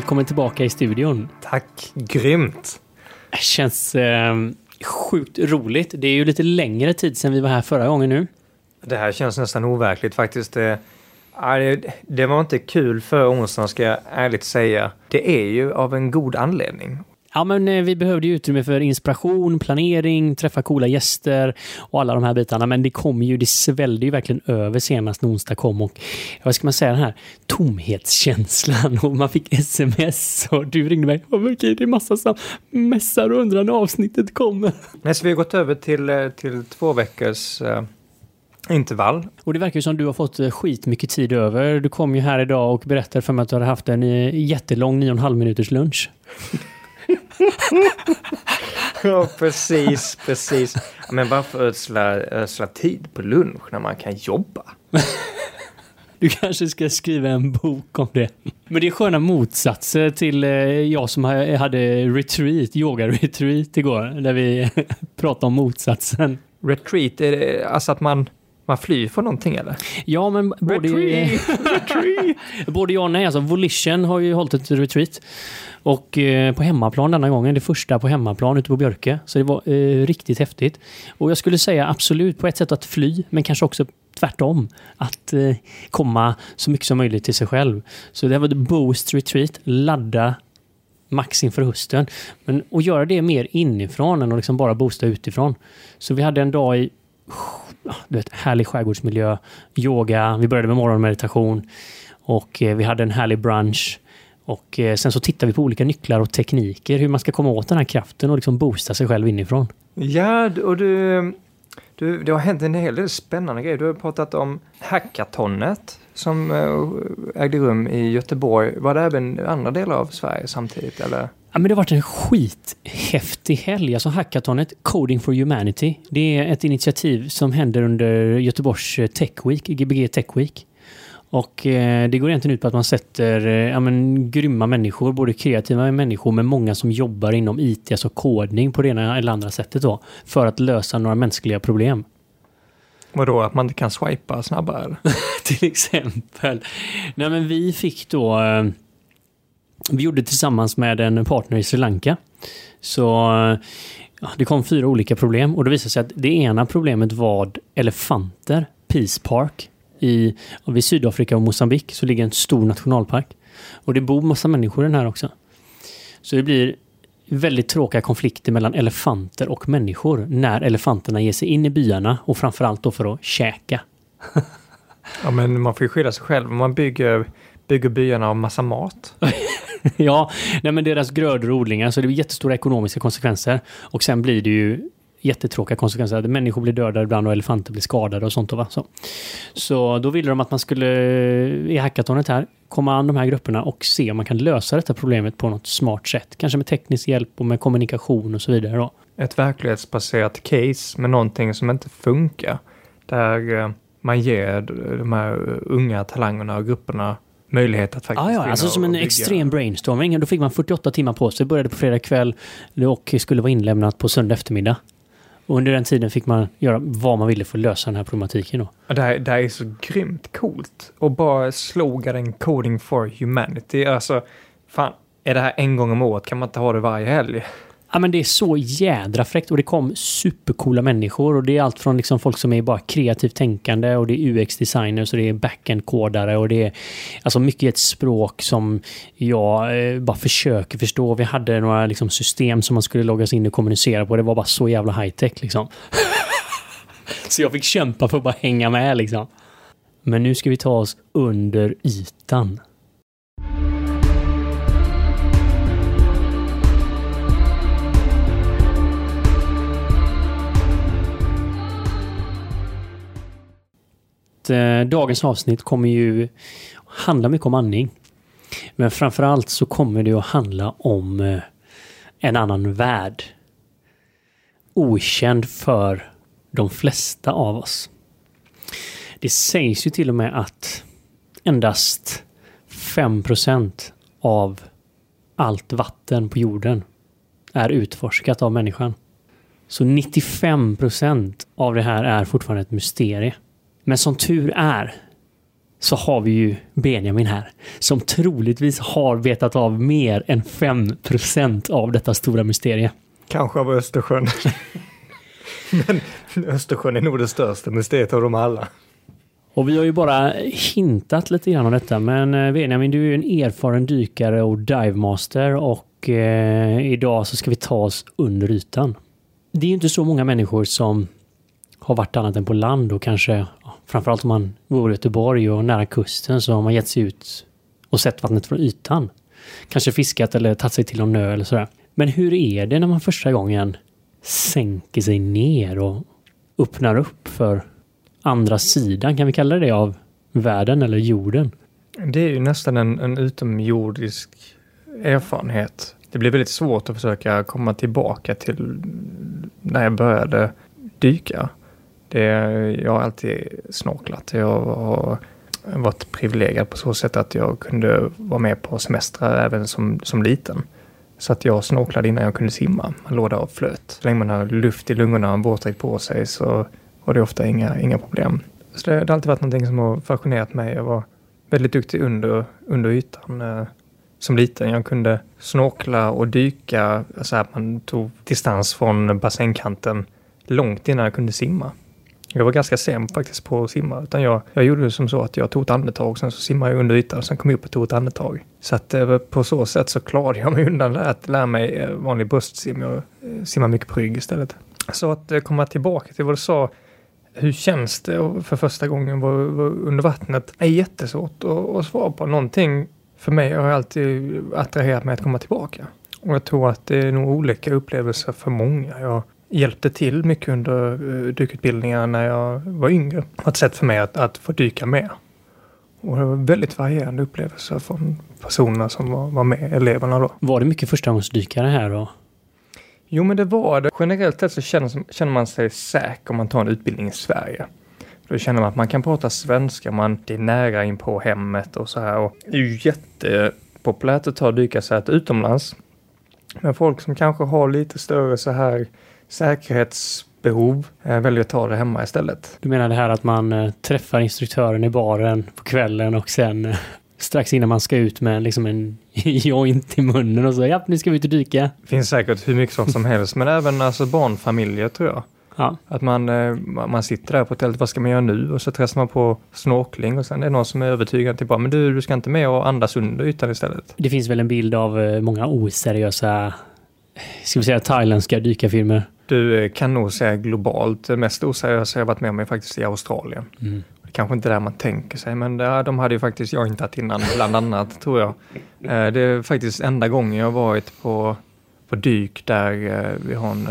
välkommen tillbaka i studion. Tack, grymt. Det känns eh, sjukt roligt. Det är ju lite längre tid sedan vi var här förra gången nu. Det här känns nästan overkligt faktiskt. Det, det, var inte kul för onsdagen ska jag ärligt säga. Det är ju av en god anledning. Ja, men eh, vi behövde ju utrymme för inspiration, planering, träffa coola gäster och alla de här bitarna. Men det kom ju, det svällde ju verkligen över senast när onsdag kom och vad ska man säga, den här tomhetskänslan och man fick sms och du ringde mig. Och okej, det är massa som messar och undrar när avsnittet kommer. Nej, så vi har gått över till, eh, till två veckors uh, intervall. Och det verkar ju som du har fått eh, skit mycket tid över. Du kom ju här idag och berättade för mig att du hade haft en jättelång 9,5 minuters lunch. Ja, precis, precis. Men varför ödsla, ödsla tid på lunch när man kan jobba? Du kanske ska skriva en bok om det. Men det är sköna motsatser till eh, jag som hade retreat, yoga-retreat igår, där vi pratade om motsatsen. Retreat, är det alltså att man man flyr från någonting eller? Ja, men både, retreat, retreat. både ja och nej. Alltså, Volition har ju hållit ett retreat. Och eh, på hemmaplan denna gången, det första på hemmaplan ute på Björke. Så det var eh, riktigt häftigt. Och jag skulle säga absolut på ett sätt att fly, men kanske också tvärtom. Att eh, komma så mycket som möjligt till sig själv. Så det var the Boost Retreat, ladda max inför hösten. Men att göra det mer inifrån än att liksom bara boosta utifrån. Så vi hade en dag i du vet, härlig skärgårdsmiljö, yoga, vi började med morgonmeditation och eh, vi hade en härlig brunch. Och eh, sen så tittar vi på olika nycklar och tekniker, hur man ska komma åt den här kraften och liksom boosta sig själv inifrån. Ja, och du, du, det har hänt en hel del spännande grejer. Du har pratat om hackatonet som eh, ägde rum i Göteborg. Var det även andra delar av Sverige samtidigt? Eller? Ja, men det har varit en skithäftig helg. Alltså hackatonet Coding for Humanity. Det är ett initiativ som händer under Göteborgs Tech Week, Gbg Tech Week. Och eh, det går egentligen ut på att man sätter eh, ja, men, grymma människor, både kreativa människor men många som jobbar inom IT, alltså kodning på det ena eller andra sättet då, för att lösa några mänskliga problem. Vadå, att man inte kan swipa snabbare? Till exempel. Nej men vi fick då eh, vi gjorde tillsammans med en partner i Sri Lanka. Så ja, det kom fyra olika problem och det visade sig att det ena problemet var elefanter. Peace Park i, vid Sydafrika och Mosambik så ligger en stor nationalpark. Och det bor massa människor i den här också. Så det blir väldigt tråkiga konflikter mellan elefanter och människor när elefanterna ger sig in i byarna och framförallt då för att käka. ja men man får ju skydda sig själv. Man bygger, bygger byarna av massa mat. ja, nej men deras grödor odlingar, så det blir jättestora ekonomiska konsekvenser. Och sen blir det ju jättetråkiga konsekvenser. Att människor blir dödade ibland och elefanter blir skadade och sånt. Va? Så. så då ville de att man skulle i hackatonet här komma an de här grupperna och se om man kan lösa detta problemet på något smart sätt. Kanske med teknisk hjälp och med kommunikation och så vidare. Då. Ett verklighetsbaserat case med någonting som inte funkar. Där eh, man ger de här unga talangerna och grupperna möjlighet att faktiskt... Ah, ja, alltså som en bygga. extrem brainstorming. Då fick man 48 timmar på sig. Började på fredag kväll och skulle vara inlämnat på söndag eftermiddag. Och under den tiden fick man göra vad man ville för att lösa den här problematiken. Då. Det, här, det här är så grymt coolt. Och bara sloganen Coding for Humanity. Alltså, fan, är det här en gång om året? Kan man inte ha det varje helg? Ja, men det är så jädra fräckt och det kom supercoola människor och det är allt från liksom folk som är bara kreativt tänkande och det är UX-designers och det är backend-kodare och det är alltså mycket ett språk som jag eh, bara försöker förstå. Vi hade några liksom system som man skulle loggas in och kommunicera på. Det var bara så jävla high-tech liksom. så jag fick kämpa för att bara hänga med liksom. Men nu ska vi ta oss under ytan. Eh, dagens avsnitt kommer ju handla mycket om andning. Men framförallt så kommer det att handla om eh, en annan värld. Okänd för de flesta av oss. Det sägs ju till och med att endast 5% av allt vatten på jorden är utforskat av människan. Så 95% av det här är fortfarande ett mysterium. Men som tur är så har vi ju Benjamin här som troligtvis har vetat av mer än 5% av detta stora mysterie. Kanske av Östersjön. Men Östersjön är nog det största mysteriet av dem alla. Och vi har ju bara hintat lite grann om detta, men eh, Benjamin, du är ju en erfaren dykare och divemaster och eh, idag så ska vi ta oss under ytan. Det är ju inte så många människor som har varit annat än på land och kanske, framförallt om man bor i Göteborg och nära kusten, så har man gett sig ut och sett vattnet från ytan. Kanske fiskat eller tagit sig till någon ö eller sådär. Men hur är det när man första gången sänker sig ner och öppnar upp för andra sidan, kan vi kalla det av världen eller jorden? Det är ju nästan en, en utomjordisk erfarenhet. Det blir väldigt svårt att försöka komma tillbaka till när jag började dyka. Det, jag har alltid snorklat. Jag har varit privilegierad på så sätt att jag kunde vara med på semestrar även som, som liten. Så att jag snorklade innan jag kunde simma. Man låg där och flöt. Så länge man har luft i lungorna och en våtdräkt på sig så var det ofta inga, inga problem. Så det har alltid varit någonting som har fascinerat mig. Jag var väldigt duktig under, under ytan eh, som liten. Jag kunde snorkla och dyka så att man tog distans från bassängkanten långt innan jag kunde simma. Jag var ganska sen faktiskt på att simma. Utan jag, jag gjorde det som så att jag tog ett andetag, sen så simmade jag under ytan, sen kom jag upp och tog ett andetag. Så att eh, på så sätt så klarade jag mig undan det att lära mig eh, vanlig bröstsim. Jag eh, simmar mycket på rygg istället. Så att komma tillbaka till vad du sa, hur känns det för första gången vara under vattnet? Det är jättesvårt att, att svara på. Någonting för mig har alltid attraherat mig att komma tillbaka. Och jag tror att det är nog olika upplevelser för många. Jag hjälpte till mycket under uh, dykutbildningar när jag var yngre. Ett sätt för mig att, att få dyka med. Och det var väldigt varierande upplevelser från personerna som var, var med, eleverna då. Var det mycket förstagångsdykare här då? Jo, men det var det. Generellt sett så känner, känner man sig säker om man tar en utbildning i Sverige. Då känner man att man kan prata svenska, man, det är nära in på hemmet och så här. Och det är ju jättepopulärt att ta dykarsäte utomlands. Men folk som kanske har lite större så här säkerhetsbehov eh, väljer att ta det hemma istället. Du menar det här att man eh, träffar instruktören i baren på kvällen och sen eh, strax innan man ska ut med liksom en joint i munnen och så ja, nu ska vi ut och dyka. Det finns säkert hur mycket sånt som helst, men även alltså barnfamiljer tror jag. Ja. Att man, man sitter där på tältet, vad ska man göra nu? Och så testar man på snorkling och sen är det någon som är övertygad till bara, men du, du ska inte med och andas under ytan istället. Det finns väl en bild av många oseriösa, ska vi säga thailändska dykarfilmer du eh, kan nog säga globalt. Det mest oseriösa jag varit med om är faktiskt i Australien. Mm. Det kanske inte är där man tänker sig, men det, de hade ju faktiskt jointat innan, bland annat, tror jag. Eh, det är faktiskt enda gången jag varit på, på dyk där eh, vi har en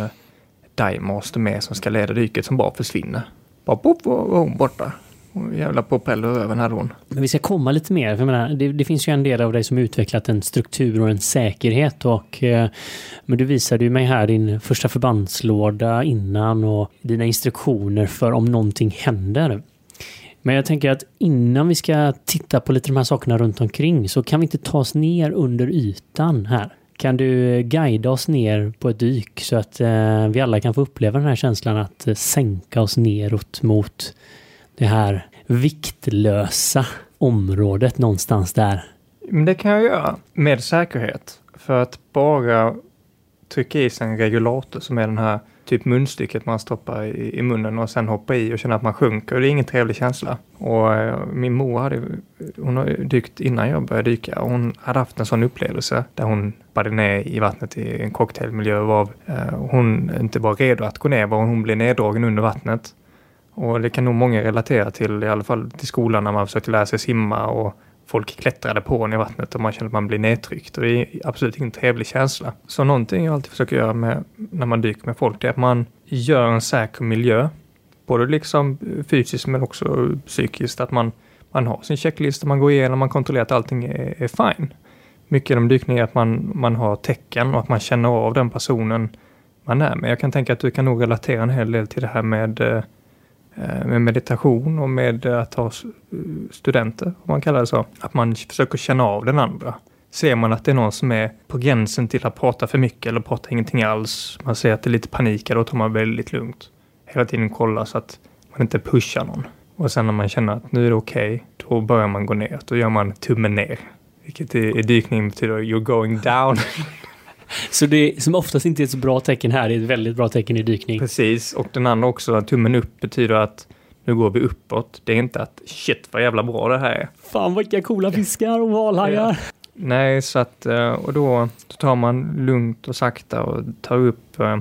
divemaster med som ska leda dyket som bara försvinner. Bara pop, och hon borta. Jävla propeller över hade hon. Men vi ska komma lite mer. För menar, det, det, finns ju en del av dig som utvecklat en struktur och en säkerhet. Och, eh, men du visade ju mig här din första förbandslåda innan och dina instruktioner för om någonting händer. Men jag tänker att innan vi ska titta på lite de här sakerna runt omkring så kan vi inte ta oss ner under ytan här. Kan du guida oss ner på ett dyk så att eh, vi alla kan få uppleva den här känslan att eh, sänka oss neråt mot det här viktlösa området någonstans där? Det kan jag göra med säkerhet. För att bara trycka i sig en regulator som är den här typ munstycket man stoppar i, i munnen och sen hoppa i och känna att man sjunker. Det är ingen trevlig känsla. Och eh, min mor hade, hon har dykt innan jag började dyka och hon hade haft en sån upplevelse där hon baddade ner i vattnet i en cocktailmiljö och var, eh, hon inte var redo att gå ner, var hon blev neddragen under vattnet. Och det kan nog många relatera till, i alla fall till skolan när man försökte lära sig simma och folk klättrade på en i vattnet och man kände att man blir nedtryckt. Och det är absolut ingen trevlig känsla. Så någonting jag alltid försöker göra med, när man dyker med folk, är att man gör en säker miljö. Både liksom fysiskt men också psykiskt. Att man, man har sin checklista, man går igenom, man kontrollerar att allting är, är fine. Mycket genom dykning är att man, man har tecken och att man känner av den personen man är med. Jag kan tänka att du kan nog relatera en hel del till det här med Eh, Eh, med meditation och med att ha studenter, om man kallar det så. Att man försöker känna av den andra. Ser man att det är någon som är på gränsen till att prata för mycket eller prata ingenting alls. Man ser att det är lite panik, då tar man väldigt lugnt. Hela tiden kolla så att man inte pushar någon. Och sen när man känner att nu är det okej, okay, då börjar man gå ner. Då gör man tummen ner. Vilket i, i dykning betyder you're going down. Så det som oftast inte är ett så bra tecken här är ett väldigt bra tecken i dykning. Precis, och den andra också, tummen upp betyder att nu går vi uppåt. Det är inte att shit vad jävla bra det här är. Fan vilka coola fiskar och valhajar. Nej, så att eh, och då, då tar man lugnt och sakta och tar upp eh,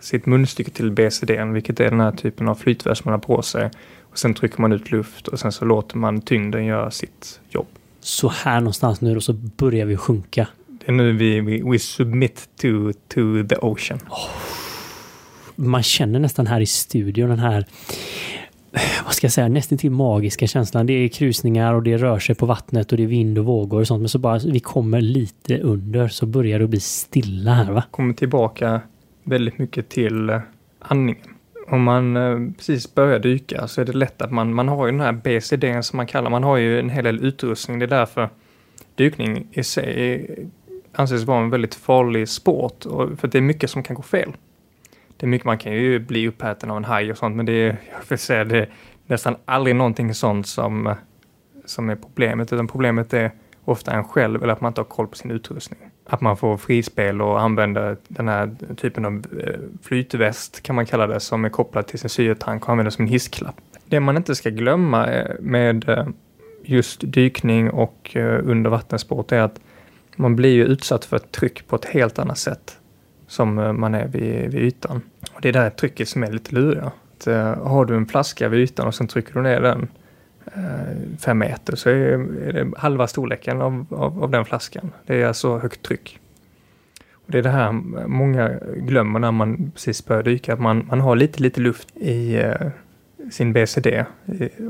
sitt munstycke till BCD, vilket är den här typen av flytväst man har på sig. Och sen trycker man ut luft och sen så låter man tyngden göra sitt jobb. Så här någonstans nu då så börjar vi sjunka. Det är nu vi, vi we submit to, to the ocean. Man känner nästan här i studion den här vad ska jag säga, nästan till magiska känslan. Det är krusningar och det rör sig på vattnet och det är vind och vågor och sånt. Men så bara vi kommer lite under så börjar det bli stilla här va? Kommer tillbaka väldigt mycket till eh, andningen. Om man eh, precis börjar dyka så är det lätt att man, man har ju den här BCD som man kallar, man har ju en hel del utrustning. Det är därför dykning i sig anses vara en väldigt farlig sport. För det är mycket som kan gå fel. Det är mycket, man kan ju bli uppäten av en haj och sånt, men det är, jag vill säga, det är nästan aldrig någonting sånt som, som är problemet, utan problemet är ofta en själv eller att man inte har koll på sin utrustning. Att man får frispel och använder den här typen av eh, flytväst kan man kalla det som är kopplad till sin syretank och använder som en hissklapp. Det man inte ska glömma eh, med eh, just dykning och undervattenssport är att man blir ju utsatt för ett tryck på ett helt annat sätt som eh, man är vid, vid ytan. Och det är där trycket som är lite luriga. Eh, har du en flaska vid ytan och sen trycker du ner den uh, fem meter så är det halva storleken av, av, av, den flaskan. Det är alltså högt tryck. Och det är det här många glömmer när man precis börjar dyka, att man, man har lite, lite luft i uh, sin BCD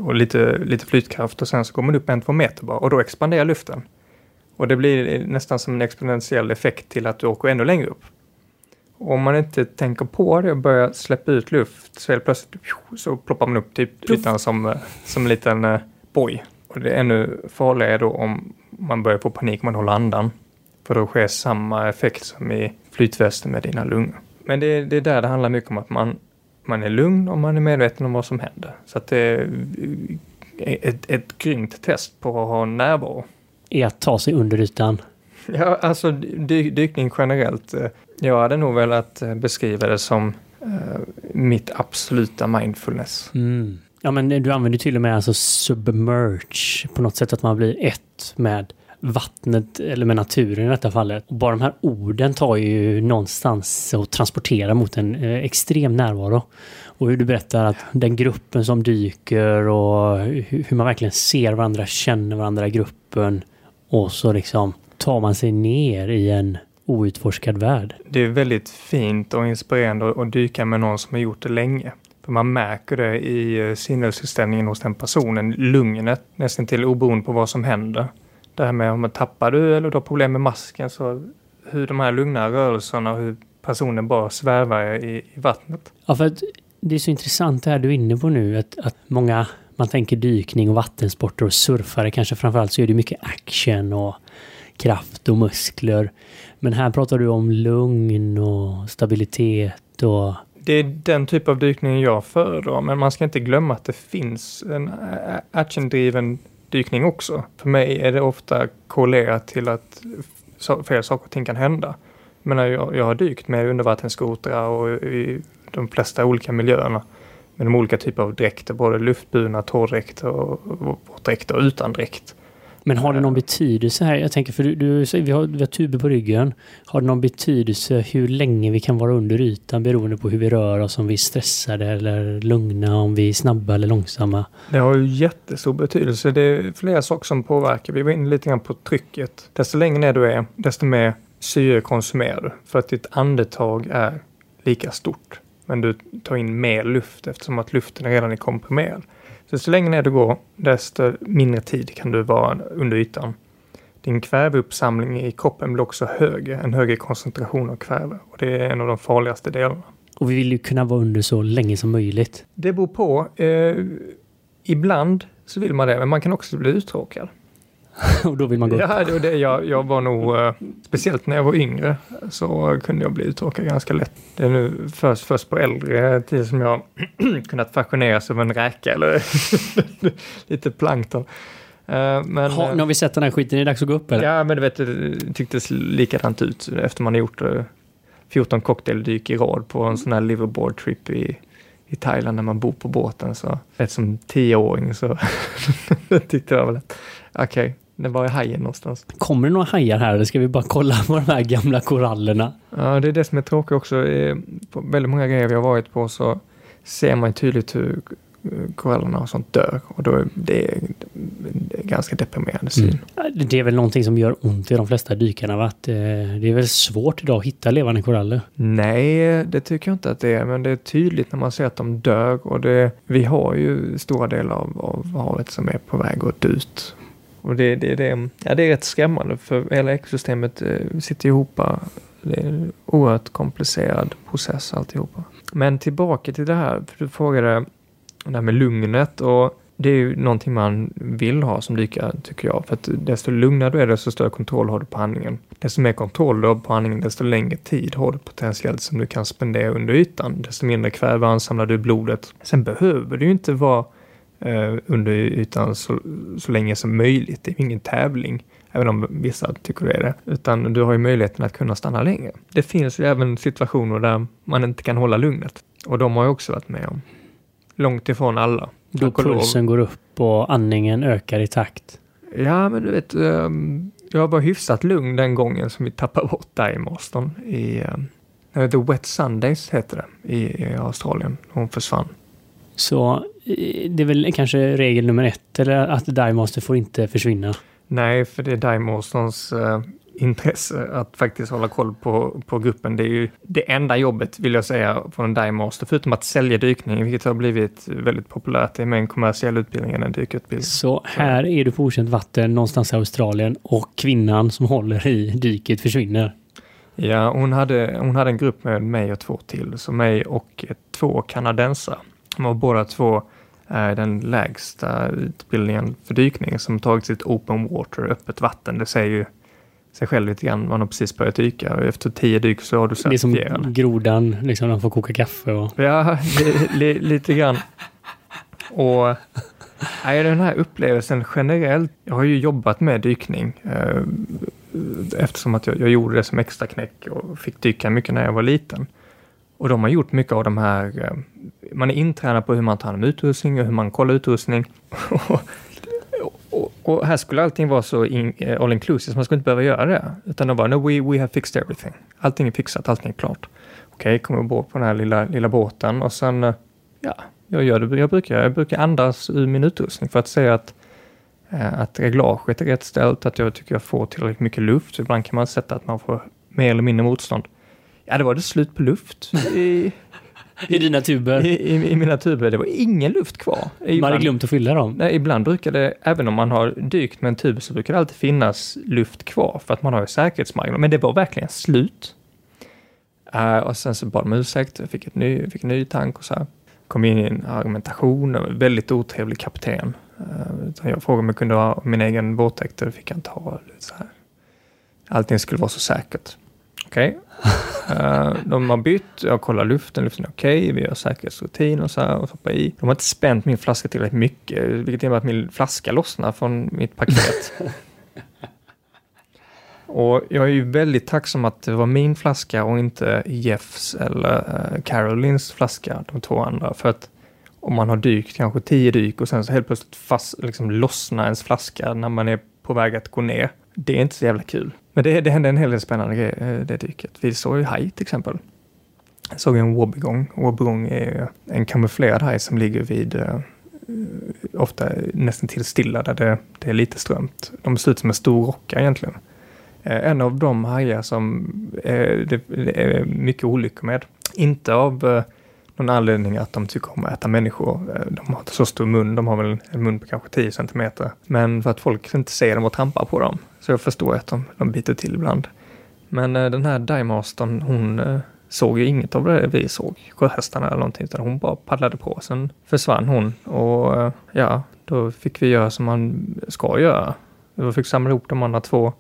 och lite, lite flytkraft och sen så går man upp en, två meter bara och då expanderar luften. Och det blir nästan som en exponentiell effekt till att du åker ännu längre upp. Om man inte tänker på det och börjar släppa ut luft så helt plötsligt så ploppar man upp typ ytan som, eh, som en liten uh, boj. Och det är ännu farligare då om man börjar få panik om man håller andan. För då sker samma effekt som i flytvästen med dina lungor. Men det, det är där det handlar mycket om att man, man är lugn och man är medveten om vad som händer. Så att det är ett, ett grymt test på att ha närvaro. Är att ta sig under ytan? Ja, alltså dy dykning generellt. Eh, jag hade nog velat eh, beskriva det som uh, mitt absoluta mindfulness. Mm. Ja, men du använder till och med alltså submerge på något sätt att man blir ett med vattnet eller med naturen i detta fallet. Och bara de här orden tar ju någonstans och transporterar mot en eh, extrem närvaro. Och hur du berättar att den gruppen som dyker och hur, hur man verkligen ser varandra, känner varandra i gruppen. Och så liksom tar man sig ner i en outforskad värld. Det är väldigt fint och inspirerande att dyka med någon som har gjort det länge. För man märker det i eh, sinnesinställningen hos den personen, lugnet, nästan till oberoende på vad som händer. Det här med om man tappar du eller du har problem med masken, så hur de här lugna rörelserna och hur personen bara svävar i, i vattnet. Ja, för att det är så intressant det här du är inne på nu, att, att många, man tänker dykning och vattensporter och surfare kanske framförallt, så är det mycket action och kraft och muskler. Men här pratar du om lugn och stabilitet och... Det är den typ av dykning jag föredrar, men man ska inte glömma att det finns en actiondriven dykning också. För mig är det ofta korrelerat till att fel saker och ting kan hända. Men jag, jag har dykt med undervattensskotrar och i de flesta olika miljöerna med de olika typer av dräkter, både luftburna, torrdräkter och våtdräkter och utan dräkt. Men har det någon betydelse här? Jag tänker, för du, du, vi, har, vi har tuber på ryggen. Har det någon betydelse hur länge vi kan vara under ytan beroende på hur vi rör oss? Om vi är stressade eller lugna, om vi är snabba eller långsamma? Det har ju jättestor betydelse. Det är flera saker som påverkar. Vi var inne lite grann på trycket. Desto längre ner du är, desto mer syre konsumerar du. För att ditt andetag är lika stort. Men du tar in mer luft eftersom att luften redan är komprimerad. Så, så länge ner du går, desto mindre tid kan du vara under ytan. Din kväveuppsamling i kroppen blir också högre, en högre koncentration av kväve. Och det är en av de farligaste delarna. Och vi vill ju kunna vara under så länge som möjligt. Det beror på. Eh, ibland så vill man det, men man kan också bli uttråkad. och då vill man gå upp? Ja, det, det, jag, jag var nog, eh, speciellt när jag var yngre, så kunde jag bli uttråkad ganska lätt. Det är nu först, först på äldre tid som jag kunnat fascineras av en räka eller lite plankton. Eh, men, Ha, nu har vi sett den här skiten, är det dags att gå upp eller? Ja, men du vet, det tycktes likadant ut efter man gjort eh, 14 cocktaildyk i rad på en sån här liverboard trip i, i Thailand när man bor på båten. Så rätt som tioåring så tyckte jag väl att okej, okay, det var i hajen någonstans. Kommer det några hajar här eller ska vi bara kolla på de här gamla korallerna? Ja, det är det som är tråkigt också. På väldigt många grejer vi har varit på så ser man tydligt hur korallerna och sånt dör. Och då är det, det är ganska deprimerande syn. Mm. Det är väl någonting som gör ont i de flesta dykarna va? Att, eh, det är väl svårt idag att hitta levande koraller? Nej, det tycker jag inte att det är. Men det är tydligt när man ser att de dör. Och det, vi har ju stora delar av, av havet som är på väg att dö ut. Och det, det, det, ja, det är rätt skrämmande för hela ekosystemet eh, sitter ihop. Det är en oerhört komplicerad process alltihopa. Men tillbaka till det här, för du frågade det här med lugnet och det är ju någonting man vill ha som dykare, tycker jag. För att desto lugnare du är, desto större kontroll har du på andningen. Desto mer kontroll du har på andningen, desto längre tid har du potentiellt som du kan spendera under ytan. Desto mindre kväve ansamlar du i blodet. Sen behöver du ju inte vara eh, under ytan så, så länge som möjligt. Det är ingen tävling. Även om vissa tycker det är det. Utan du har ju möjligheten att kunna stanna längre. Det finns ju även situationer där man inte kan hålla lugnet. Och de har jag också varit med om. Långt ifrån alla. Då pulsen går upp och andningen ökar i takt. Ja, men du vet, um, jag var hyfsat lugn den gången som vi tappade bort Diamoston i uh, The Wet Sundays heter det i Australien. Hon försvann. Så det är väl kanske regel nummer ett, eller att Diamaster får inte försvinna? Nej, för det är Diamostons uh, intresse att faktiskt hålla koll på, på gruppen. Det är ju det enda jobbet, vill jag säga, från en Dive förutom att sälja dykning, vilket har blivit väldigt populärt. Det är mer en kommersiell utbildning än en dykutbildning. Så här är du på okänt vatten någonstans i Australien och kvinnan som håller i dyket försvinner? Ja, hon hade, hon hade en grupp med mig och två till, så mig och två kanadensare. Var båda två är den lägsta utbildningen för dykning som tagit sitt open water, öppet vatten. Det säger ju sig själv lite grann. Man har precis börjat dyka och efter tio dyk så har du certifierad. Det är som grodan, liksom de får koka kaffe och... Ja, li, li, lite grann. Och nej, den här upplevelsen generellt. Jag har ju jobbat med dykning eh, eftersom att jag, jag gjorde det som extra knäck och fick dyka mycket när jag var liten. Och de har gjort mycket av de här, eh, man är intränad på hur man tar hand om utrustning och hur man kollar utrustning. Och här skulle allting vara så in, eh, all inclusive, så man skulle inte behöva göra det. Utan de bara, no, we, we have fixed everything. Allting är fixat, allting är klart. Okej, okay, kommer ombord på den här lilla, lilla båten och sen, eh, ja, jag gör det jag brukar. Jag brukar andas ur min utrustning för att säga att, eh, att reglaget är rätt ställt, att jag tycker jag får tillräckligt mycket luft. Ibland kan man sätta att man får mer eller mindre motstånd. Ja, det var det slut på luft i, I dina tuber? I, i, I, mina tuber. Det var ingen luft kvar. Ibland, man hade glömt att fylla dem? Nej, ibland brukar det, även om man har dykt med en tub, så brukar det alltid finnas luft kvar för att man har ju säkerhetsmarginal. Men det var verkligen slut. Uh, och sen så bad de ursäkt, jag fick, ett ny, fick en ny tank och så här. Kom in i en argumentation, väldigt otrevlig kapten. Uh, jag frågade om jag kunde ha min egen båtäkt, det fick jag inte ha. Så här. Allting skulle vara så säkert. Okej. Okay. Eh, de har bytt, jag kollar luften, luften är okej, okay, vi gör säkerhetsrutin och så här och stoppar i. De har inte spänt min flaska tillräckligt mycket, vilket innebär att min flaska lossnar från mitt paket. och jag är ju väldigt tacksam att det var min flaska och inte Jeffs eller uh, Carolines flaska, de två andra. För att om man har dykt kanske tio dyk och sen så helt plötsligt fast, liksom lossnar ens flaska när man är på väg att gå ner. Det är inte så jävla kul. Men det, det hände en hel del spännande grejer eh, det dyket. Vi såg ju haj till exempel. Jag såg en wobbegong. Wobbegong är en kamouflerad haj som ligger vid eh, ofta nästan till stilla där det, det, är lite strömt. De ser ut som en stor rocka egentligen. Eh, en av de hajar som det, det, är mycket olyckor med. Inte av uh, någon anledning att de tycker om att äta människor. Eh, de har inte så stor mun, de har väl en mun på kanske 10 centimeter. Men för att folk inte ser dem och trampar på dem. Så jag förstår att de, de biter till ibland. Men eh, den här Diemastern, hon eh, såg ju inget av det vi såg, sjöhästarna eller någonting, utan hon bara paddlade på. Sen försvann hon och ja, då fick vi göra som man ska göra. Vi fick samla ihop de andra två.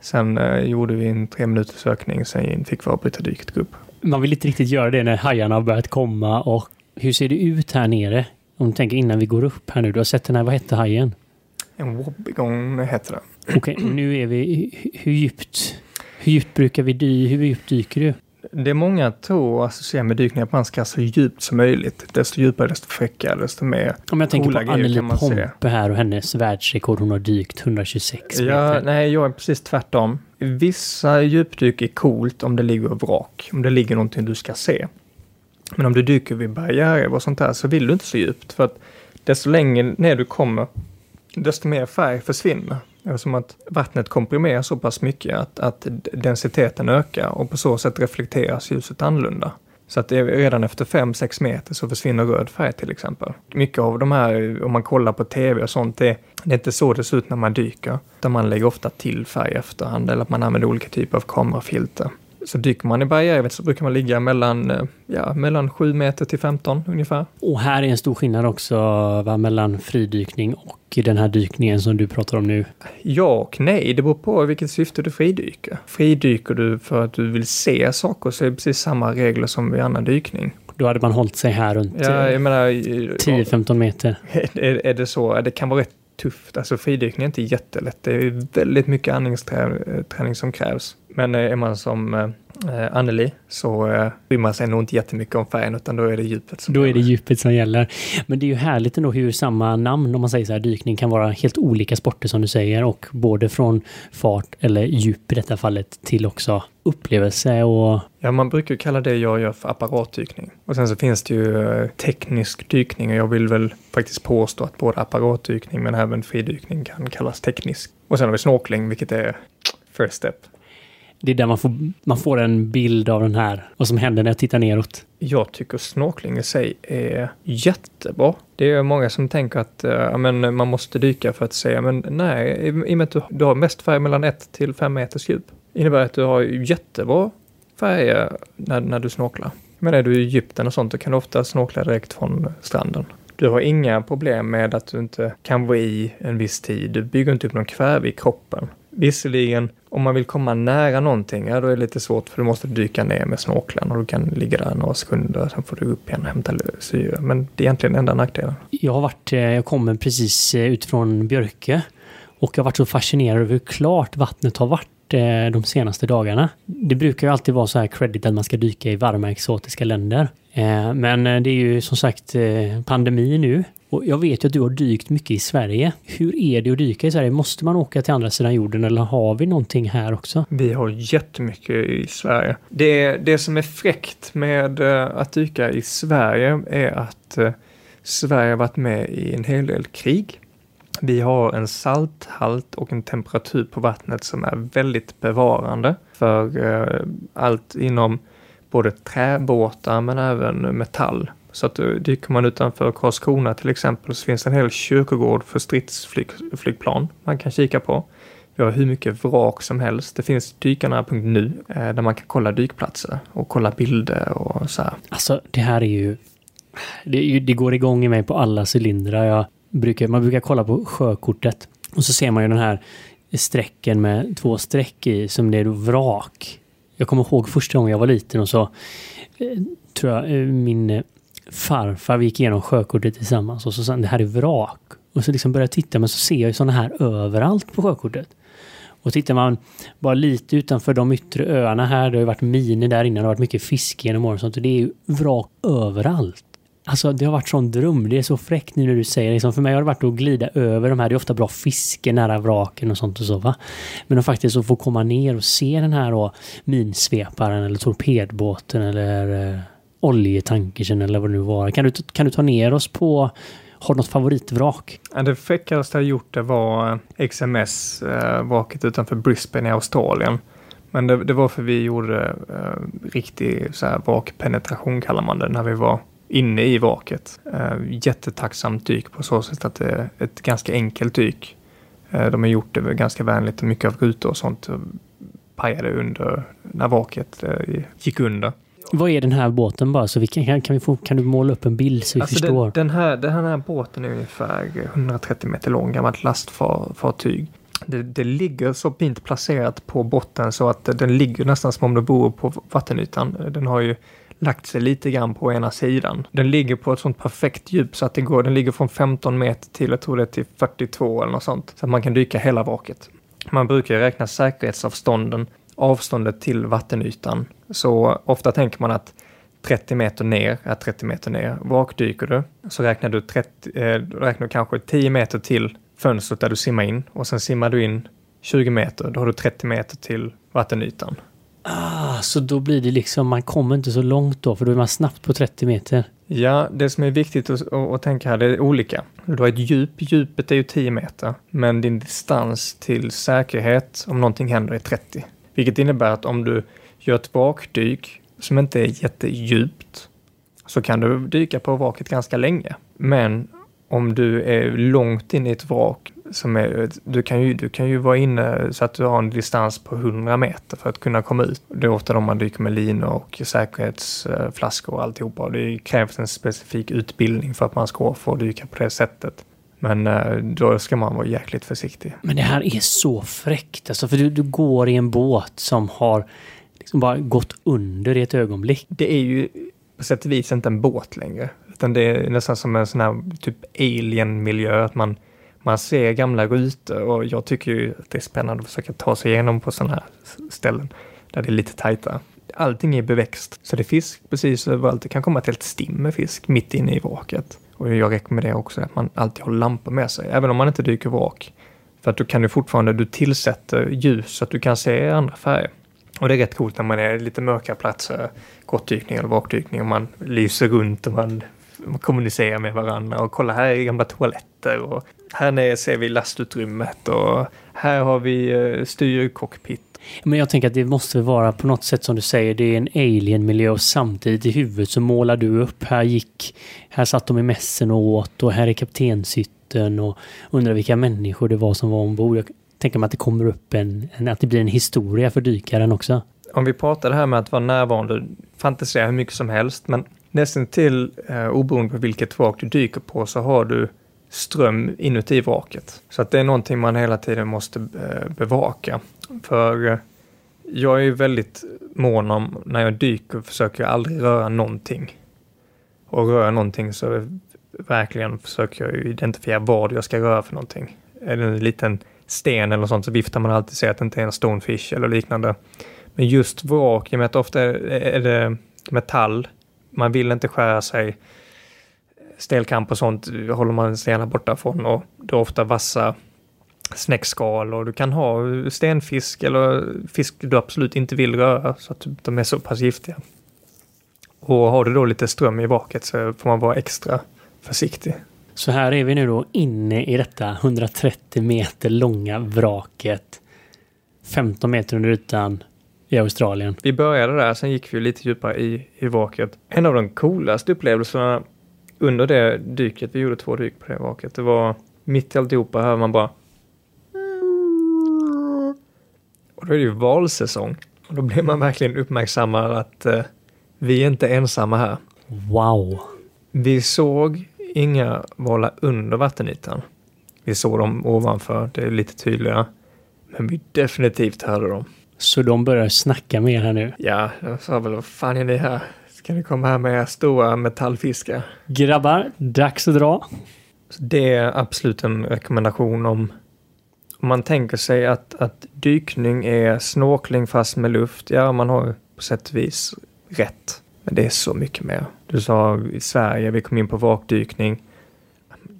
Sen eh, gjorde vi en tre minuters sökning, sen fick vi avbryta dyket upp. Man vill inte riktigt göra det när hajarna har börjat komma och hur ser det ut här nere? Om du tänker innan vi går upp här nu, du har sett den här, vad hette hajen? En wobbegång heter det. Okej, nu är vi... Hur djupt, hur djupt brukar vi dy, Hur djupt dyker du? Det är många tror associerar med dykning att man ska så djupt som möjligt. Desto djupare, desto fräckare, desto mer Om jag tänker på Anneli se. Pompe här och hennes världsrekord. Hon har dykt 126 Ja, meter. nej, jag är precis tvärtom. Vissa djupdyk är coolt om det ligger vrak, om det ligger någonting du ska se. Men om du dyker vid barriärer och sånt där så vill du inte så djupt för att desto längre ner du kommer, desto mer färg försvinner. Eftersom att vattnet komprimerar så pass mycket att, att densiteten ökar och på så sätt reflekteras ljuset annorlunda. Så att redan efter 5-6 meter så försvinner röd färg till exempel. Mycket av de här, om man kollar på tv och sånt, det, det är inte så det ser ut när man dyker. Utan man lägger ofta till färg i efterhand eller att man använder olika typer av kamerafilter. Så dyker man i bergävet så brukar man ligga mellan, eh, ja, mellan 7 meter till 15 ungefär. Och här är en stor skillnad också va, mellan fridykning och den här dykningen som du pratar om nu. Ja och nej, det beror på vilket syfte du fridyker. Fridyker du för att du vill se saker så är det precis samma regler som vid annan dykning. Då hade man hållit sig här runt Ja, eh, jag menar, eh, 10-15 meter. är, är det så, det kan vara rätt tufft. Alltså fridykning är inte jättelätt. Det är väldigt mycket andningsträning som krävs. Men eh, är man som eh, eh, Anneli så eh, bryr man sig nog inte jättemycket om färgen utan då är det djupet som Då är det gäller. djupet som gäller. Men det är ju härligt ändå hur samma namn, om man säger så här, dykning kan vara helt olika sporter som du säger och både från fart eller djup i detta fallet till också upplevelse och Ja, man brukar ju kalla det jag gör för apparatdykning. Och sen så finns det ju eh, teknisk dykning och jag vill väl faktiskt påstå att både apparatdykning men även fridykning kan kallas teknisk. Och sen har vi snorkling, vilket är first step det är där man får, man får en bild av den här, vad som händer när jag tittar neråt. Jag tycker snorkling i sig är jättebra. Det är många som tänker att äh, men man måste dyka för att se, men nej, i i och med att du, du har mest färg mellan 1 till 5 meters djup. innebär att du har jättebra färger eh, när, när du snorklar. Men är du i Egypten och sånt, då kan du ofta snorkla direkt från stranden. Du har inga problem med att du inte kan vara i en viss tid. Du bygger inte upp någon kväve i kroppen. Visserligen, om man vill komma nära någonting, ja då är det lite svårt för du måste dyka ner med snorkeln och du kan ligga där några sekunder, sen får du upp igen och hämta syre. Men det är egentligen enda nackdelen. Jag har varit, eh, jag kommer precis eh, utifrån Björke och jag har varit så fascinerad över hur klart vattnet har varit eh, de senaste dagarna. Det brukar ju alltid vara så här credit att man ska dyka i varma exotiska länder. Men det är ju som sagt pandemi nu. Och jag vet ju att du har dykt mycket i Sverige. Hur är det att dyka i Sverige? Måste man åka till andra sidan jorden eller har vi någonting här också? Vi har jättemycket i Sverige. Det, det som är fräckt med eh, att dyka i Sverige är att eh, Sverige har varit med i en hel del krig. Vi har en salthalt och en temperatur på vattnet som är väldigt bevarande för eh, allt inom både träbåtar men även metall. Så att eh, dyker man utanför Karlskrona till exempel så finns det en hel kyrkogård för stridsflygplan man kan kika på. Vi har hur mycket vrak som helst. Det finns dykarna.nu eh, där man kan kolla dykplatser och kolla bilder och så här. Alltså det här är ju... Det, det går igång i mig på alla cylindrar. Jag brukar, man brukar kolla på sjökortet och så ser man ju den här strecken med två streck i som det är då vrak. Jag kommer ihåg första gången jag var liten och så eh, tror jag min farfar, vi gick igenom sjökortet tillsammans och så sa han det här är vrak. Och så liksom började jag titta men så ser jag ju sådana här överallt på sjökortet. Och tittar man bara lite utanför de yttre öarna här, det har ju varit miner där innan, det har varit mycket fiske genom åren och sånt, och det är ju vrak överallt. Alltså det har varit sån dröm, det är så fräckt nu när du säger det. Liksom, för mig har det varit att glida över de här, det är ofta bra fiske nära vraken och sånt och så va. Men att faktiskt att få komma ner och se den här då, minsveparen eller torpedbåten eller eh, eh, oljetankersen eller vad det nu var. Kan du, kan du ta ner oss på, har du något favoritvrak? Det fräckaste jag gjort det var eh, XMS-vraket eh, utanför Brisbane i Australien. Men det, det var för vi gjorde eh, riktig så här, vrakpenetration kallar man det, när vi var inne i vraket. Eh, jättetacksamt dyk på så sätt att det är ett ganska enkelt dyk. Eh, de har gjort det ganska vänligt och mycket av rutor och sånt pajade under när vraket eh, gick under. Vad är den här båten bara? Så vi kan, kan, vi få, kan du måla upp en bild så vi Alltså förstår? den, den, här, den här båten är ungefär 130 meter lång, gammalt lastfartyg. Det, det ligger så fint placerat på botten så att den ligger nästan som om det vore på vattenytan. Den har ju lagt sig lite grann på ena sidan. Den ligger på ett sånt perfekt djup så att det går, den ligger från 15 meter till, jag tror det är till 42 eller något sånt. Så att man kan dyka hela vraket. Man brukar räkna säkerhetsavstånden, avståndet till vattenytan. Så ofta tänker man att 30 meter ner är 30 meter ner. Vrakdyker du så räknar du, 30, eh, räknar du kanske 10 meter till fönstret där du simmar in och sen simmar du in 20 meter. Då har du 30 meter till vattenytan. Ah, så då blir det liksom, man kommer inte så långt då, för då är man snabbt på 30 meter. Ja, det som är viktigt att, att, att tänka här, det är olika. Du har ett djup, djupet är ju 10 meter, men din distans till säkerhet om någonting händer är 30. Vilket innebär att om du gör ett vrakdyk som inte är jättedjupt så kan du dyka på vraket ganska länge. Men om du är långt in i ett vrak som är, du kan, ju, du kan ju vara inne så att du har en distans på 100 meter för att kunna komma ut. Det är ofta då man dyker med linor och säkerhetsflaskor och alltihopa. Det krävs en specifik utbildning för att man ska få dyka på det sättet. Men eh, då ska man vara jäkligt försiktig. Men det här är så fräckt alltså, för du, du går i en båt som har liksom bara gått under i ett ögonblick. Det är ju på sätt och vis inte en båt längre. Utan det är nästan som en sån här typ alien-miljö. Att man, man ser gamla rutor och jag tycker ju att det är spännande att försöka ta sig igenom på sådana här ställen där det är lite tajta. Allting är beväxt, så det är fisk precis överallt. Det kan komma ett helt stim med fisk mitt inne i vraket. Och jag rekommenderar också att man alltid har lampor med sig, även om man inte dyker vrak. För att du kan du fortfarande, du tillsätter ljus så att du kan se andra färger. Och det är rätt coolt när man är lite mörka platser, kortdykning eller vakdykning och man lyser runt och man, man kommunicerar med varandra och kolla här är gamla toaletter och här nere ser vi lastutrymmet och här har vi eh, styrcockpit. Men jag tänker att det måste vara på något sätt som du säger, det är en alien-miljö och samtidigt i huvudet så målar du upp, här gick, här satt de i mässen och åt och här är kaptenshytten och undrar vilka människor det var som var ombord. Jag tänker mig att det kommer upp en, en, att det blir en historia för dykaren också. Om vi pratar det här med att vara närvarande, fantisera hur mycket som helst, men nästan till eh, oberoende på vilket vrak du dyker på så har du ström inuti vraket. Så att det är någonting man hela tiden måste eh, bevaka. För eh, jag är ju väldigt mån om, när jag dyker försöker jag aldrig röra någonting. Och rör jag någonting så verkligen försöker jag identifiera vad jag ska röra för någonting. Är det en liten sten eller sånt så viftar man alltid och säger att det inte är en stonefish eller liknande. Men just vrak, i och med att ofta är det metall, man vill inte skära sig, stelkamp och sånt håller man sig gärna borta från och det är ofta vassa snäckskal och du kan ha stenfisk eller fisk du absolut inte vill röra så att de är så pass giftiga. Och har du då lite ström i vraket så får man vara extra försiktig. Så här är vi nu då inne i detta 130 meter långa vraket. 15 meter under ytan i Australien. Vi började där, sen gick vi lite djupare i, i vraket. En av de coolaste upplevelserna under det dyket, vi gjorde två dyk på det vraket, det var mitt i alltihopa hör man bara och då är det ju valsäsong. Och då blir man verkligen uppmärksammad att eh, vi är inte ensamma här. Wow! Vi såg inga valar under vattenytan. Vi såg dem ovanför, det är lite tydligare. Men vi definitivt hörde dem. Så de börjar snacka med er här nu? Ja, de sa väl vad fan är ni här? Ska ni komma här med stora metallfiskar? Grabbar, dags att dra. Det är absolut en rekommendation om om man tänker sig att, att dykning är snorkling fast med luft. Ja, man har på sätt och vis rätt. Men det är så mycket mer. Du sa i Sverige, vi kom in på vakdykning.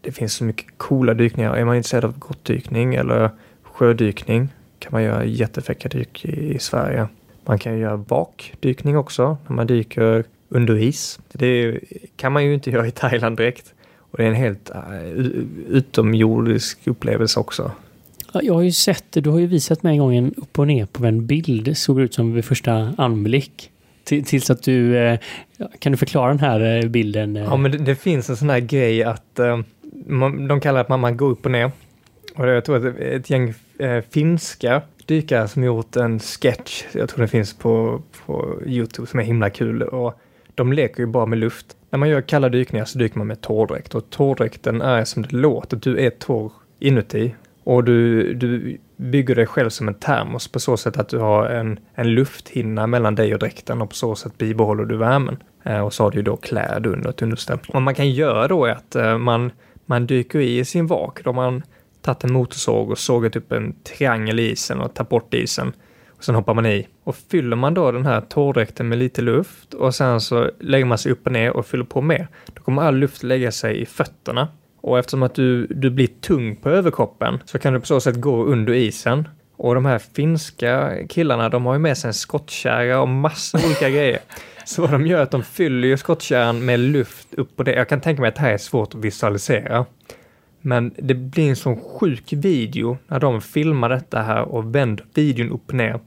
Det finns så mycket coola dykningar. Är man intresserad av grottdykning eller sjödykning kan man göra jättefräcka dyk i, i Sverige. Man kan göra vakdykning också när man dyker under is. Det kan man ju inte göra i Thailand direkt. Och det är en helt uh, utomjordisk upplevelse också. Jag har ju sett det. Du har ju visat mig en gång en upp och ner på en bild. Såg ut som vid första anblick. Tills att du... Eh, kan du förklara den här eh, bilden? Ja, men det, det finns en sån här grej att de kallar att man, går upp och ner. Och jag tror att ett gäng finska dykare som gjort en sketch, jag tror den finns på, på Youtube, som är himla kul. Och de leker ju bara med luft. När man gör kalla dykningar så dyker man med torrdräkt och torrdräkten är som det låter, du är torr inuti och du, du bygger dig själv som en termos på så sätt att du har en, en lufthinna mellan dig och dräkten och på så sätt bibehåller du värmen. Eh, och så har du ju då kläd under ett underställ. Vad man kan göra då är att eh, man, man dyker i sin vak. Då har man tagit en motorsåg och sågat upp en triangel i isen och tagit bort isen. Sen hoppar man i. Och fyller man då den här torrdräkten med lite luft och sen så lägger man sig upp och ner och fyller på mer. Då kommer all luft lägga sig i fötterna. Och eftersom att du, du blir tung på överkroppen så kan du på så sätt gå under isen. Och de här finska killarna, de har ju med sig en skottkärra och massa olika grejer. Så vad de gör är att de fyller ju skottkärran med luft upp på det. Jag kan tänka mig att det här är svårt att visualisera. Men det blir en sån sjuk video när de filmar detta här och vänder videon upp och ner.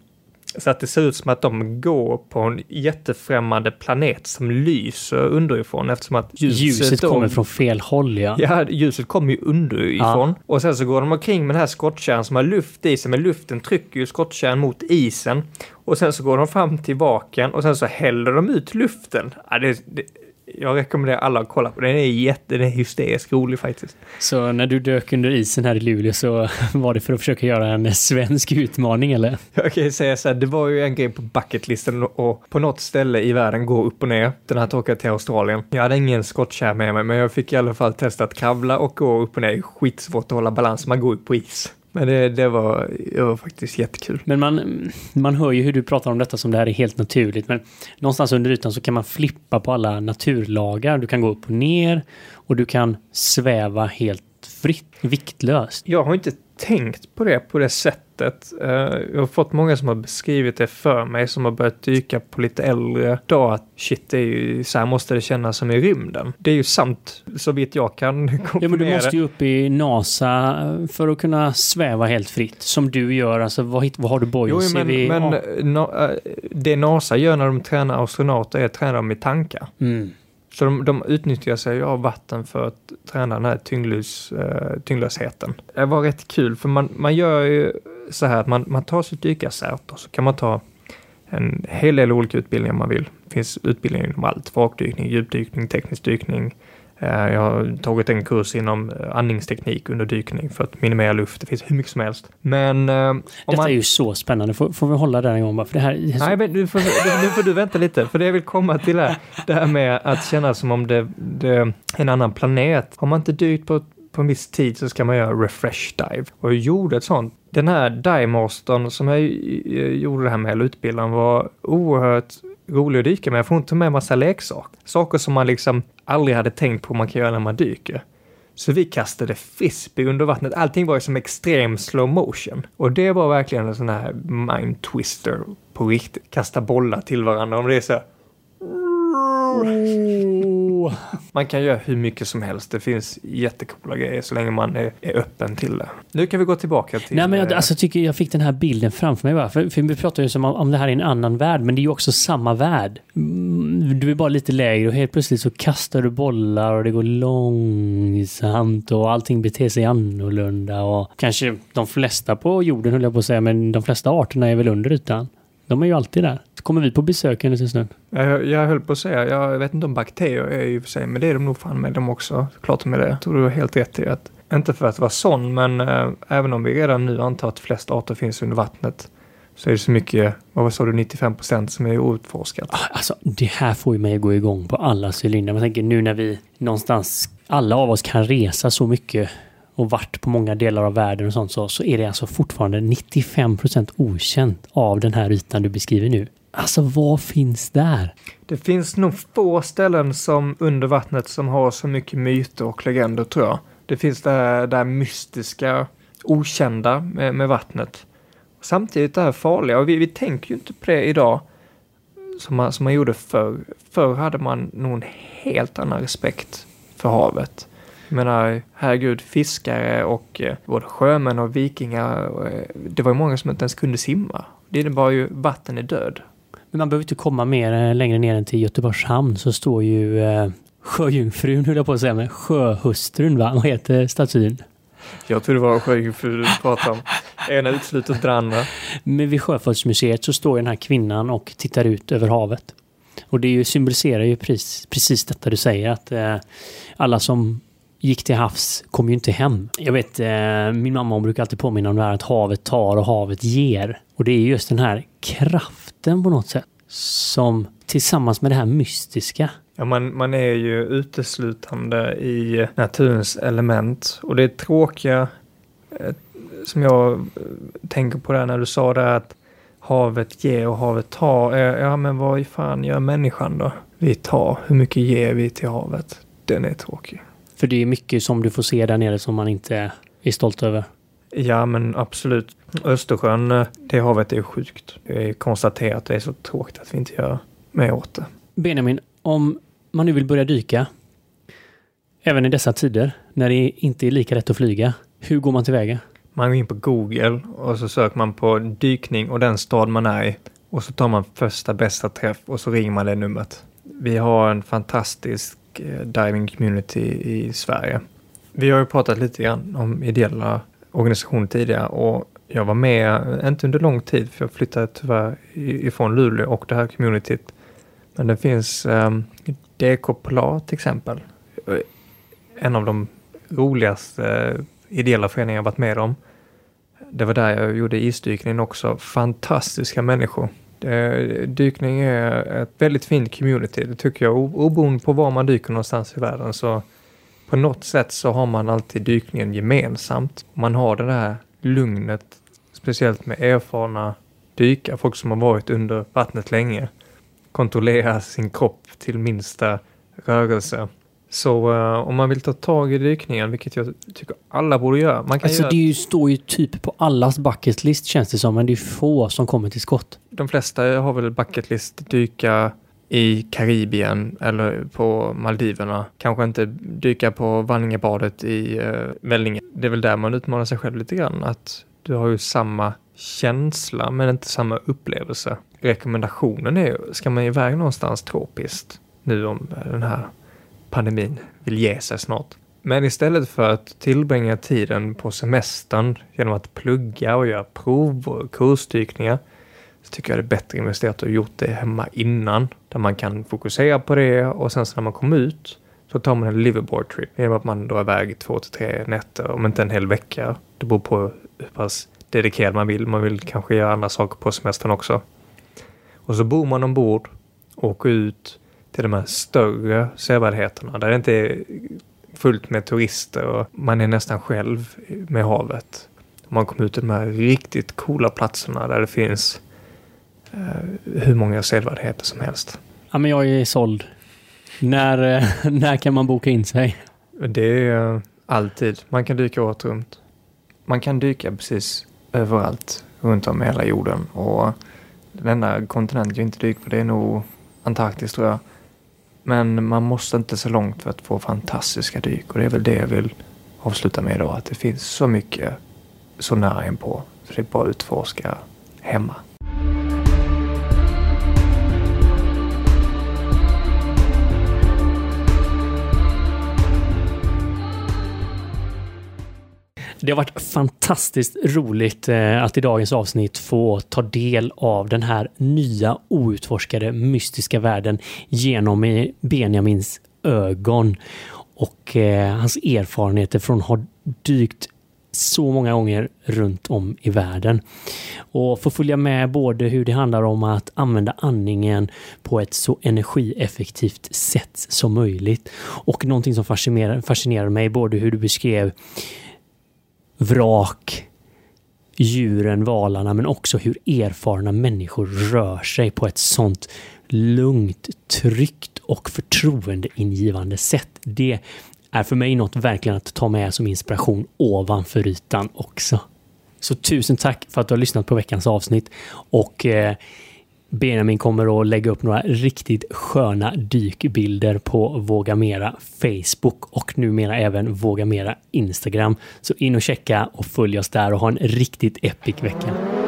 Så att det ser ut som att de går på en jättefrämmande planet som lyser underifrån eftersom att ljuset, Ljuset då- kommer från fel håll ja. Ja, ljuset kommer ju underifrån. Och sen så går de omkring med den här skottkärran som har luft i sig, men luften trycker ju skottkärran mot isen. Och sen så går de fram till vaken och sen så häller de ut luften. Ja, det, det, jag rekommenderar alla att kolla på den. Den är jätte, den är hysteriskt rolig faktiskt. Så när du dök under isen här i Luleå så var det för att försöka göra en svensk utmaning eller? Jag kan ju säga så här, det var ju en grej på bucketlisten och på något ställe i världen gå upp och ner. Den här åka till Australien. Jag hade ingen skottkärra med mig, men jag fick i alla fall testa att kravla och gå upp och ner. Skitsvårt att hålla balans, man går ju på is. Men det, det, var, det var faktiskt jättekul. Men man, man hör ju hur du pratar om detta som det här är helt naturligt. Men någonstans under ytan så kan man flippa på alla naturlagar. Du kan gå upp och ner och du kan sväva helt fritt, viktlöst. Jag har inte tänkt på det på det sättet. Eh, Jag har fått många som har beskrivit det för mig som har börjat dyka på lite äldre dag att shit, det är ju så här måste det kännas som i rymden. Det är ju sant så vitt jag kan Ja, men du måste ju upp i NASA för att kunna sväva helt fritt. Som du gör. Alltså, vad, vad har du Jo, buoyancy men, vid? men Ja. na, eh, det NASA gör när de tränar astronauter är att träna dem i tankar. Mm. Så de, de utnyttjar sig av vatten för att träna den här tyngdlös, eh, tyngdlösheten. Det var rätt kul för man, man gör ju så här att man, man tar sitt dykarcert och så kan man ta en hel del olika utbildningar man vill. Det finns utbildningar inom allt, vakdykning, djupdykning, teknisk dykning. Eh, Jag har tagit en kurs inom eh, andningsteknik under dykning för att minimera luft. Det finns hur mycket som helst. Men eh, om Detta man... är ju så spännande. Får, får vi hålla där en gång bara? För det här är så... Nej, men nu får, nu får du vänta lite, för det jag vill komma till är det här med att känna som om det, det är en annan planet. Har man inte dykt på, på en viss tid så ska man göra refresh dive. Och jag gjorde ett sånt. Den här divemastern som jag eh, gjorde det här med, eller utbildaren, var oerhört rolig att dyka med. Jag får inte med massa leksaker. Saker som man liksom aldrig hade tänkt på man kan göra när man dyker. Så vi kastade frisbee under vattnet. Allting var ju som extrem slow motion. Och det var verkligen en sån här mind twister på riktigt. Kasta bollar till varandra. Om det är så mm. Man kan göra hur mycket som helst. Det finns jättekola grejer så länge man är, är öppen till det. Nu kan vi gå tillbaka till... Nej, men jag eh, alltså, tycker jag fick den här bilden framför mig. Bara. För, för vi pratar ju som om, om det här är en annan värld, men det är ju också samma värld. Mm, Du är bara lite lägre och helt plötsligt så kastar du bollar och det går långsamt och allting beter sig annorlunda. Och kanske de flesta på jorden, höll jag på att säga, men de flesta arterna är väl under ytan. De är ju alltid där. Så kommer vi på besök en liten stund. Jag, jag höll på att säga, jag vet inte om bakterier är i och för sig, men det är de nog fan med dem också. Klart med det. Jag tror du har helt rätt i att, inte för att vara sån, men eh, även om vi redan nu antar att flest arter finns under vattnet, så är det så mycket, vad sa du, 95 procent som är outforskat. Ah, Alltså, det här får ju mig att gå igång på alla cylindrar. Man tänker nu när vi någonstans, alla av oss kan resa så mycket och varit på många delar av världen och sånt så, så är det alltså fortfarande 95% okänt av den här ytan du beskriver nu. Alltså vad finns där? Det finns nog få ställen som under vattnet som har så mycket myter och legender tror jag. Det finns det här, det här mystiska, okända med, med vattnet. Samtidigt det här farliga och vi, vi tänker ju inte på det idag som man, som man gjorde förr. Förr hade man nog en helt annan respekt för havet. Menar, herregud, fiskare och eh, både sjömän och vikingar, eh, det var ju många som inte ens kunde simma. Det innebar ju vatten är död. Men man behöver inte komma mer eh, längre ner än till Göteborgs hamn så står ju eh, sjöjungfrun, höll jag på att säga, men sjöhustrun va? Vad heter statyn? Jag tror det var sjöjungfru du pratade om. Ena utesluter inte det andra. Men vid Sjöfartsmuseet så står ju den här kvinnan och tittar ut över havet. Och det symboliserar ju precis, precis detta du säger att eh, alla som gick till havs kom ju inte hem. Jag vet, eh, min mamma hon brukar alltid påminna om det här att havet tar och havet ger. Och det är just den här kraften på något sätt som tillsammans med det här mystiska. Ja, man, man är ju uteslutande i naturens element och det tråkiga eh, som jag eh, tänker på där när du sa det att havet ger och havet tar. Eh, ja, men vad i fan gör människan då? Vi tar. Hur mycket ger vi till havet? Den är tråkig. För det är mycket som du får se där nere som man inte är stolt över. Ja, men absolut. Östersjön, eh, det havet är sjukt. Det är konstaterat att det är så tråkigt att vi inte gör mer åt det. Benjamin, om man nu vill börja dyka, även i dessa tider när det inte är lika lätt att flyga, hur går man tillväga? Man går in på Google och så söker man på dykning och den stad man är i. Och så tar man första bästa träff och så ringer man det numret. Vi har en fantastisk Eh, diving community i Sverige. Vi har ju pratat lite grann om ideella organisationer tidigare och jag var med, eh, inte under lång tid, för jag flyttade tyvärr ifrån Luleå och det här communityt. Men det finns ehm, um, DK Polar till exempel. Eh, en av de roligaste ideella föreningar jag varit med om. Det var där jag gjorde isdykningen också. Fantastiska människor. Eh, dykning är ett väldigt fint community, det tycker jag. Oberoende på var man dyker någonstans i världen så på något sätt så har man alltid dykningen gemensamt. Man har det där lugnet, speciellt med erfarna dykare, folk som har varit under vattnet länge. Kontrollera sin kropp till minsta rörelse. Så uh, om man vill ta tag i dykningen, vilket jag tycker alla borde göra. Man kan alltså göra... det ju, står ju typ på allas bucket list känns det som, men det är få som kommer till skott. De flesta har väl bucket list dyka i Karibien eller på Maldiverna. Kanske inte dyka på Vanningebadet i uh, Vellinge. Det är väl där man utmanar sig själv lite grann. Att du har ju samma känsla men inte samma upplevelse. Rekommendationen är, ska man iväg någonstans tropiskt nu om den här pandemin vill ge sig snart. Men istället för att tillbringa tiden på semestern genom att plugga och göra prov och kursdykningar så tycker jag det är bättre investerat att ha gjort det hemma innan. Där man kan fokusera på det och sen så när man kommer ut så tar man en liverboard trip genom att man drar iväg två till tre nätter, om inte en hel vecka. Det beror på hur pass dedikerad man vill. Man vill kanske göra andra saker på semestern också. Och så bor man ombord, åker ut, till de här större sevärdheterna där det inte är fullt med turister och man är nästan själv med havet. Man kommer ut till de här riktigt coola platserna där det finns eh, hur många sevärdheter som helst. Ja, men jag är såld. När, eh, när kan man boka in sig? Det är alltid. Man kan dyka året runt. Man kan dyka precis överallt runt om i hela jorden och den enda kontinent jag inte dyker på det är nog Antarktis tror jag. Men man måste inte så långt för att få fantastiska dyk och det är väl det jag vill avsluta med idag. Att det finns så mycket så nära inpå på. Så det är bara att utforska hemma. Det har varit fantastiskt roligt eh, att i dagens avsnitt få ta del av den här nya outforskade mystiska världen genom eh, Benjamins ögon och eh, hans erfarenheter från att ha dykt så många gånger runt om i världen. Och få följa med både hur det handlar om att använda andningen på ett så energieffektivt sätt som möjligt och någonting som fascinerar, fascinerar mig både hur du beskrev vrak, djuren, valarna, men också hur erfarna människor rör sig på ett sånt lugnt, tryggt och förtroendeingivande sätt. Det är för mig något verkligen att ta med som inspiration ovanför ytan också. Så tusen tack för att du har lyssnat på veckans avsnitt och eh, Benjamin kommer att lägga upp några riktigt sköna dykbilder på Våga Mera Facebook och numera även Våga Mera Instagram. Så in och checka och följ oss där och ha en riktigt epic vecka.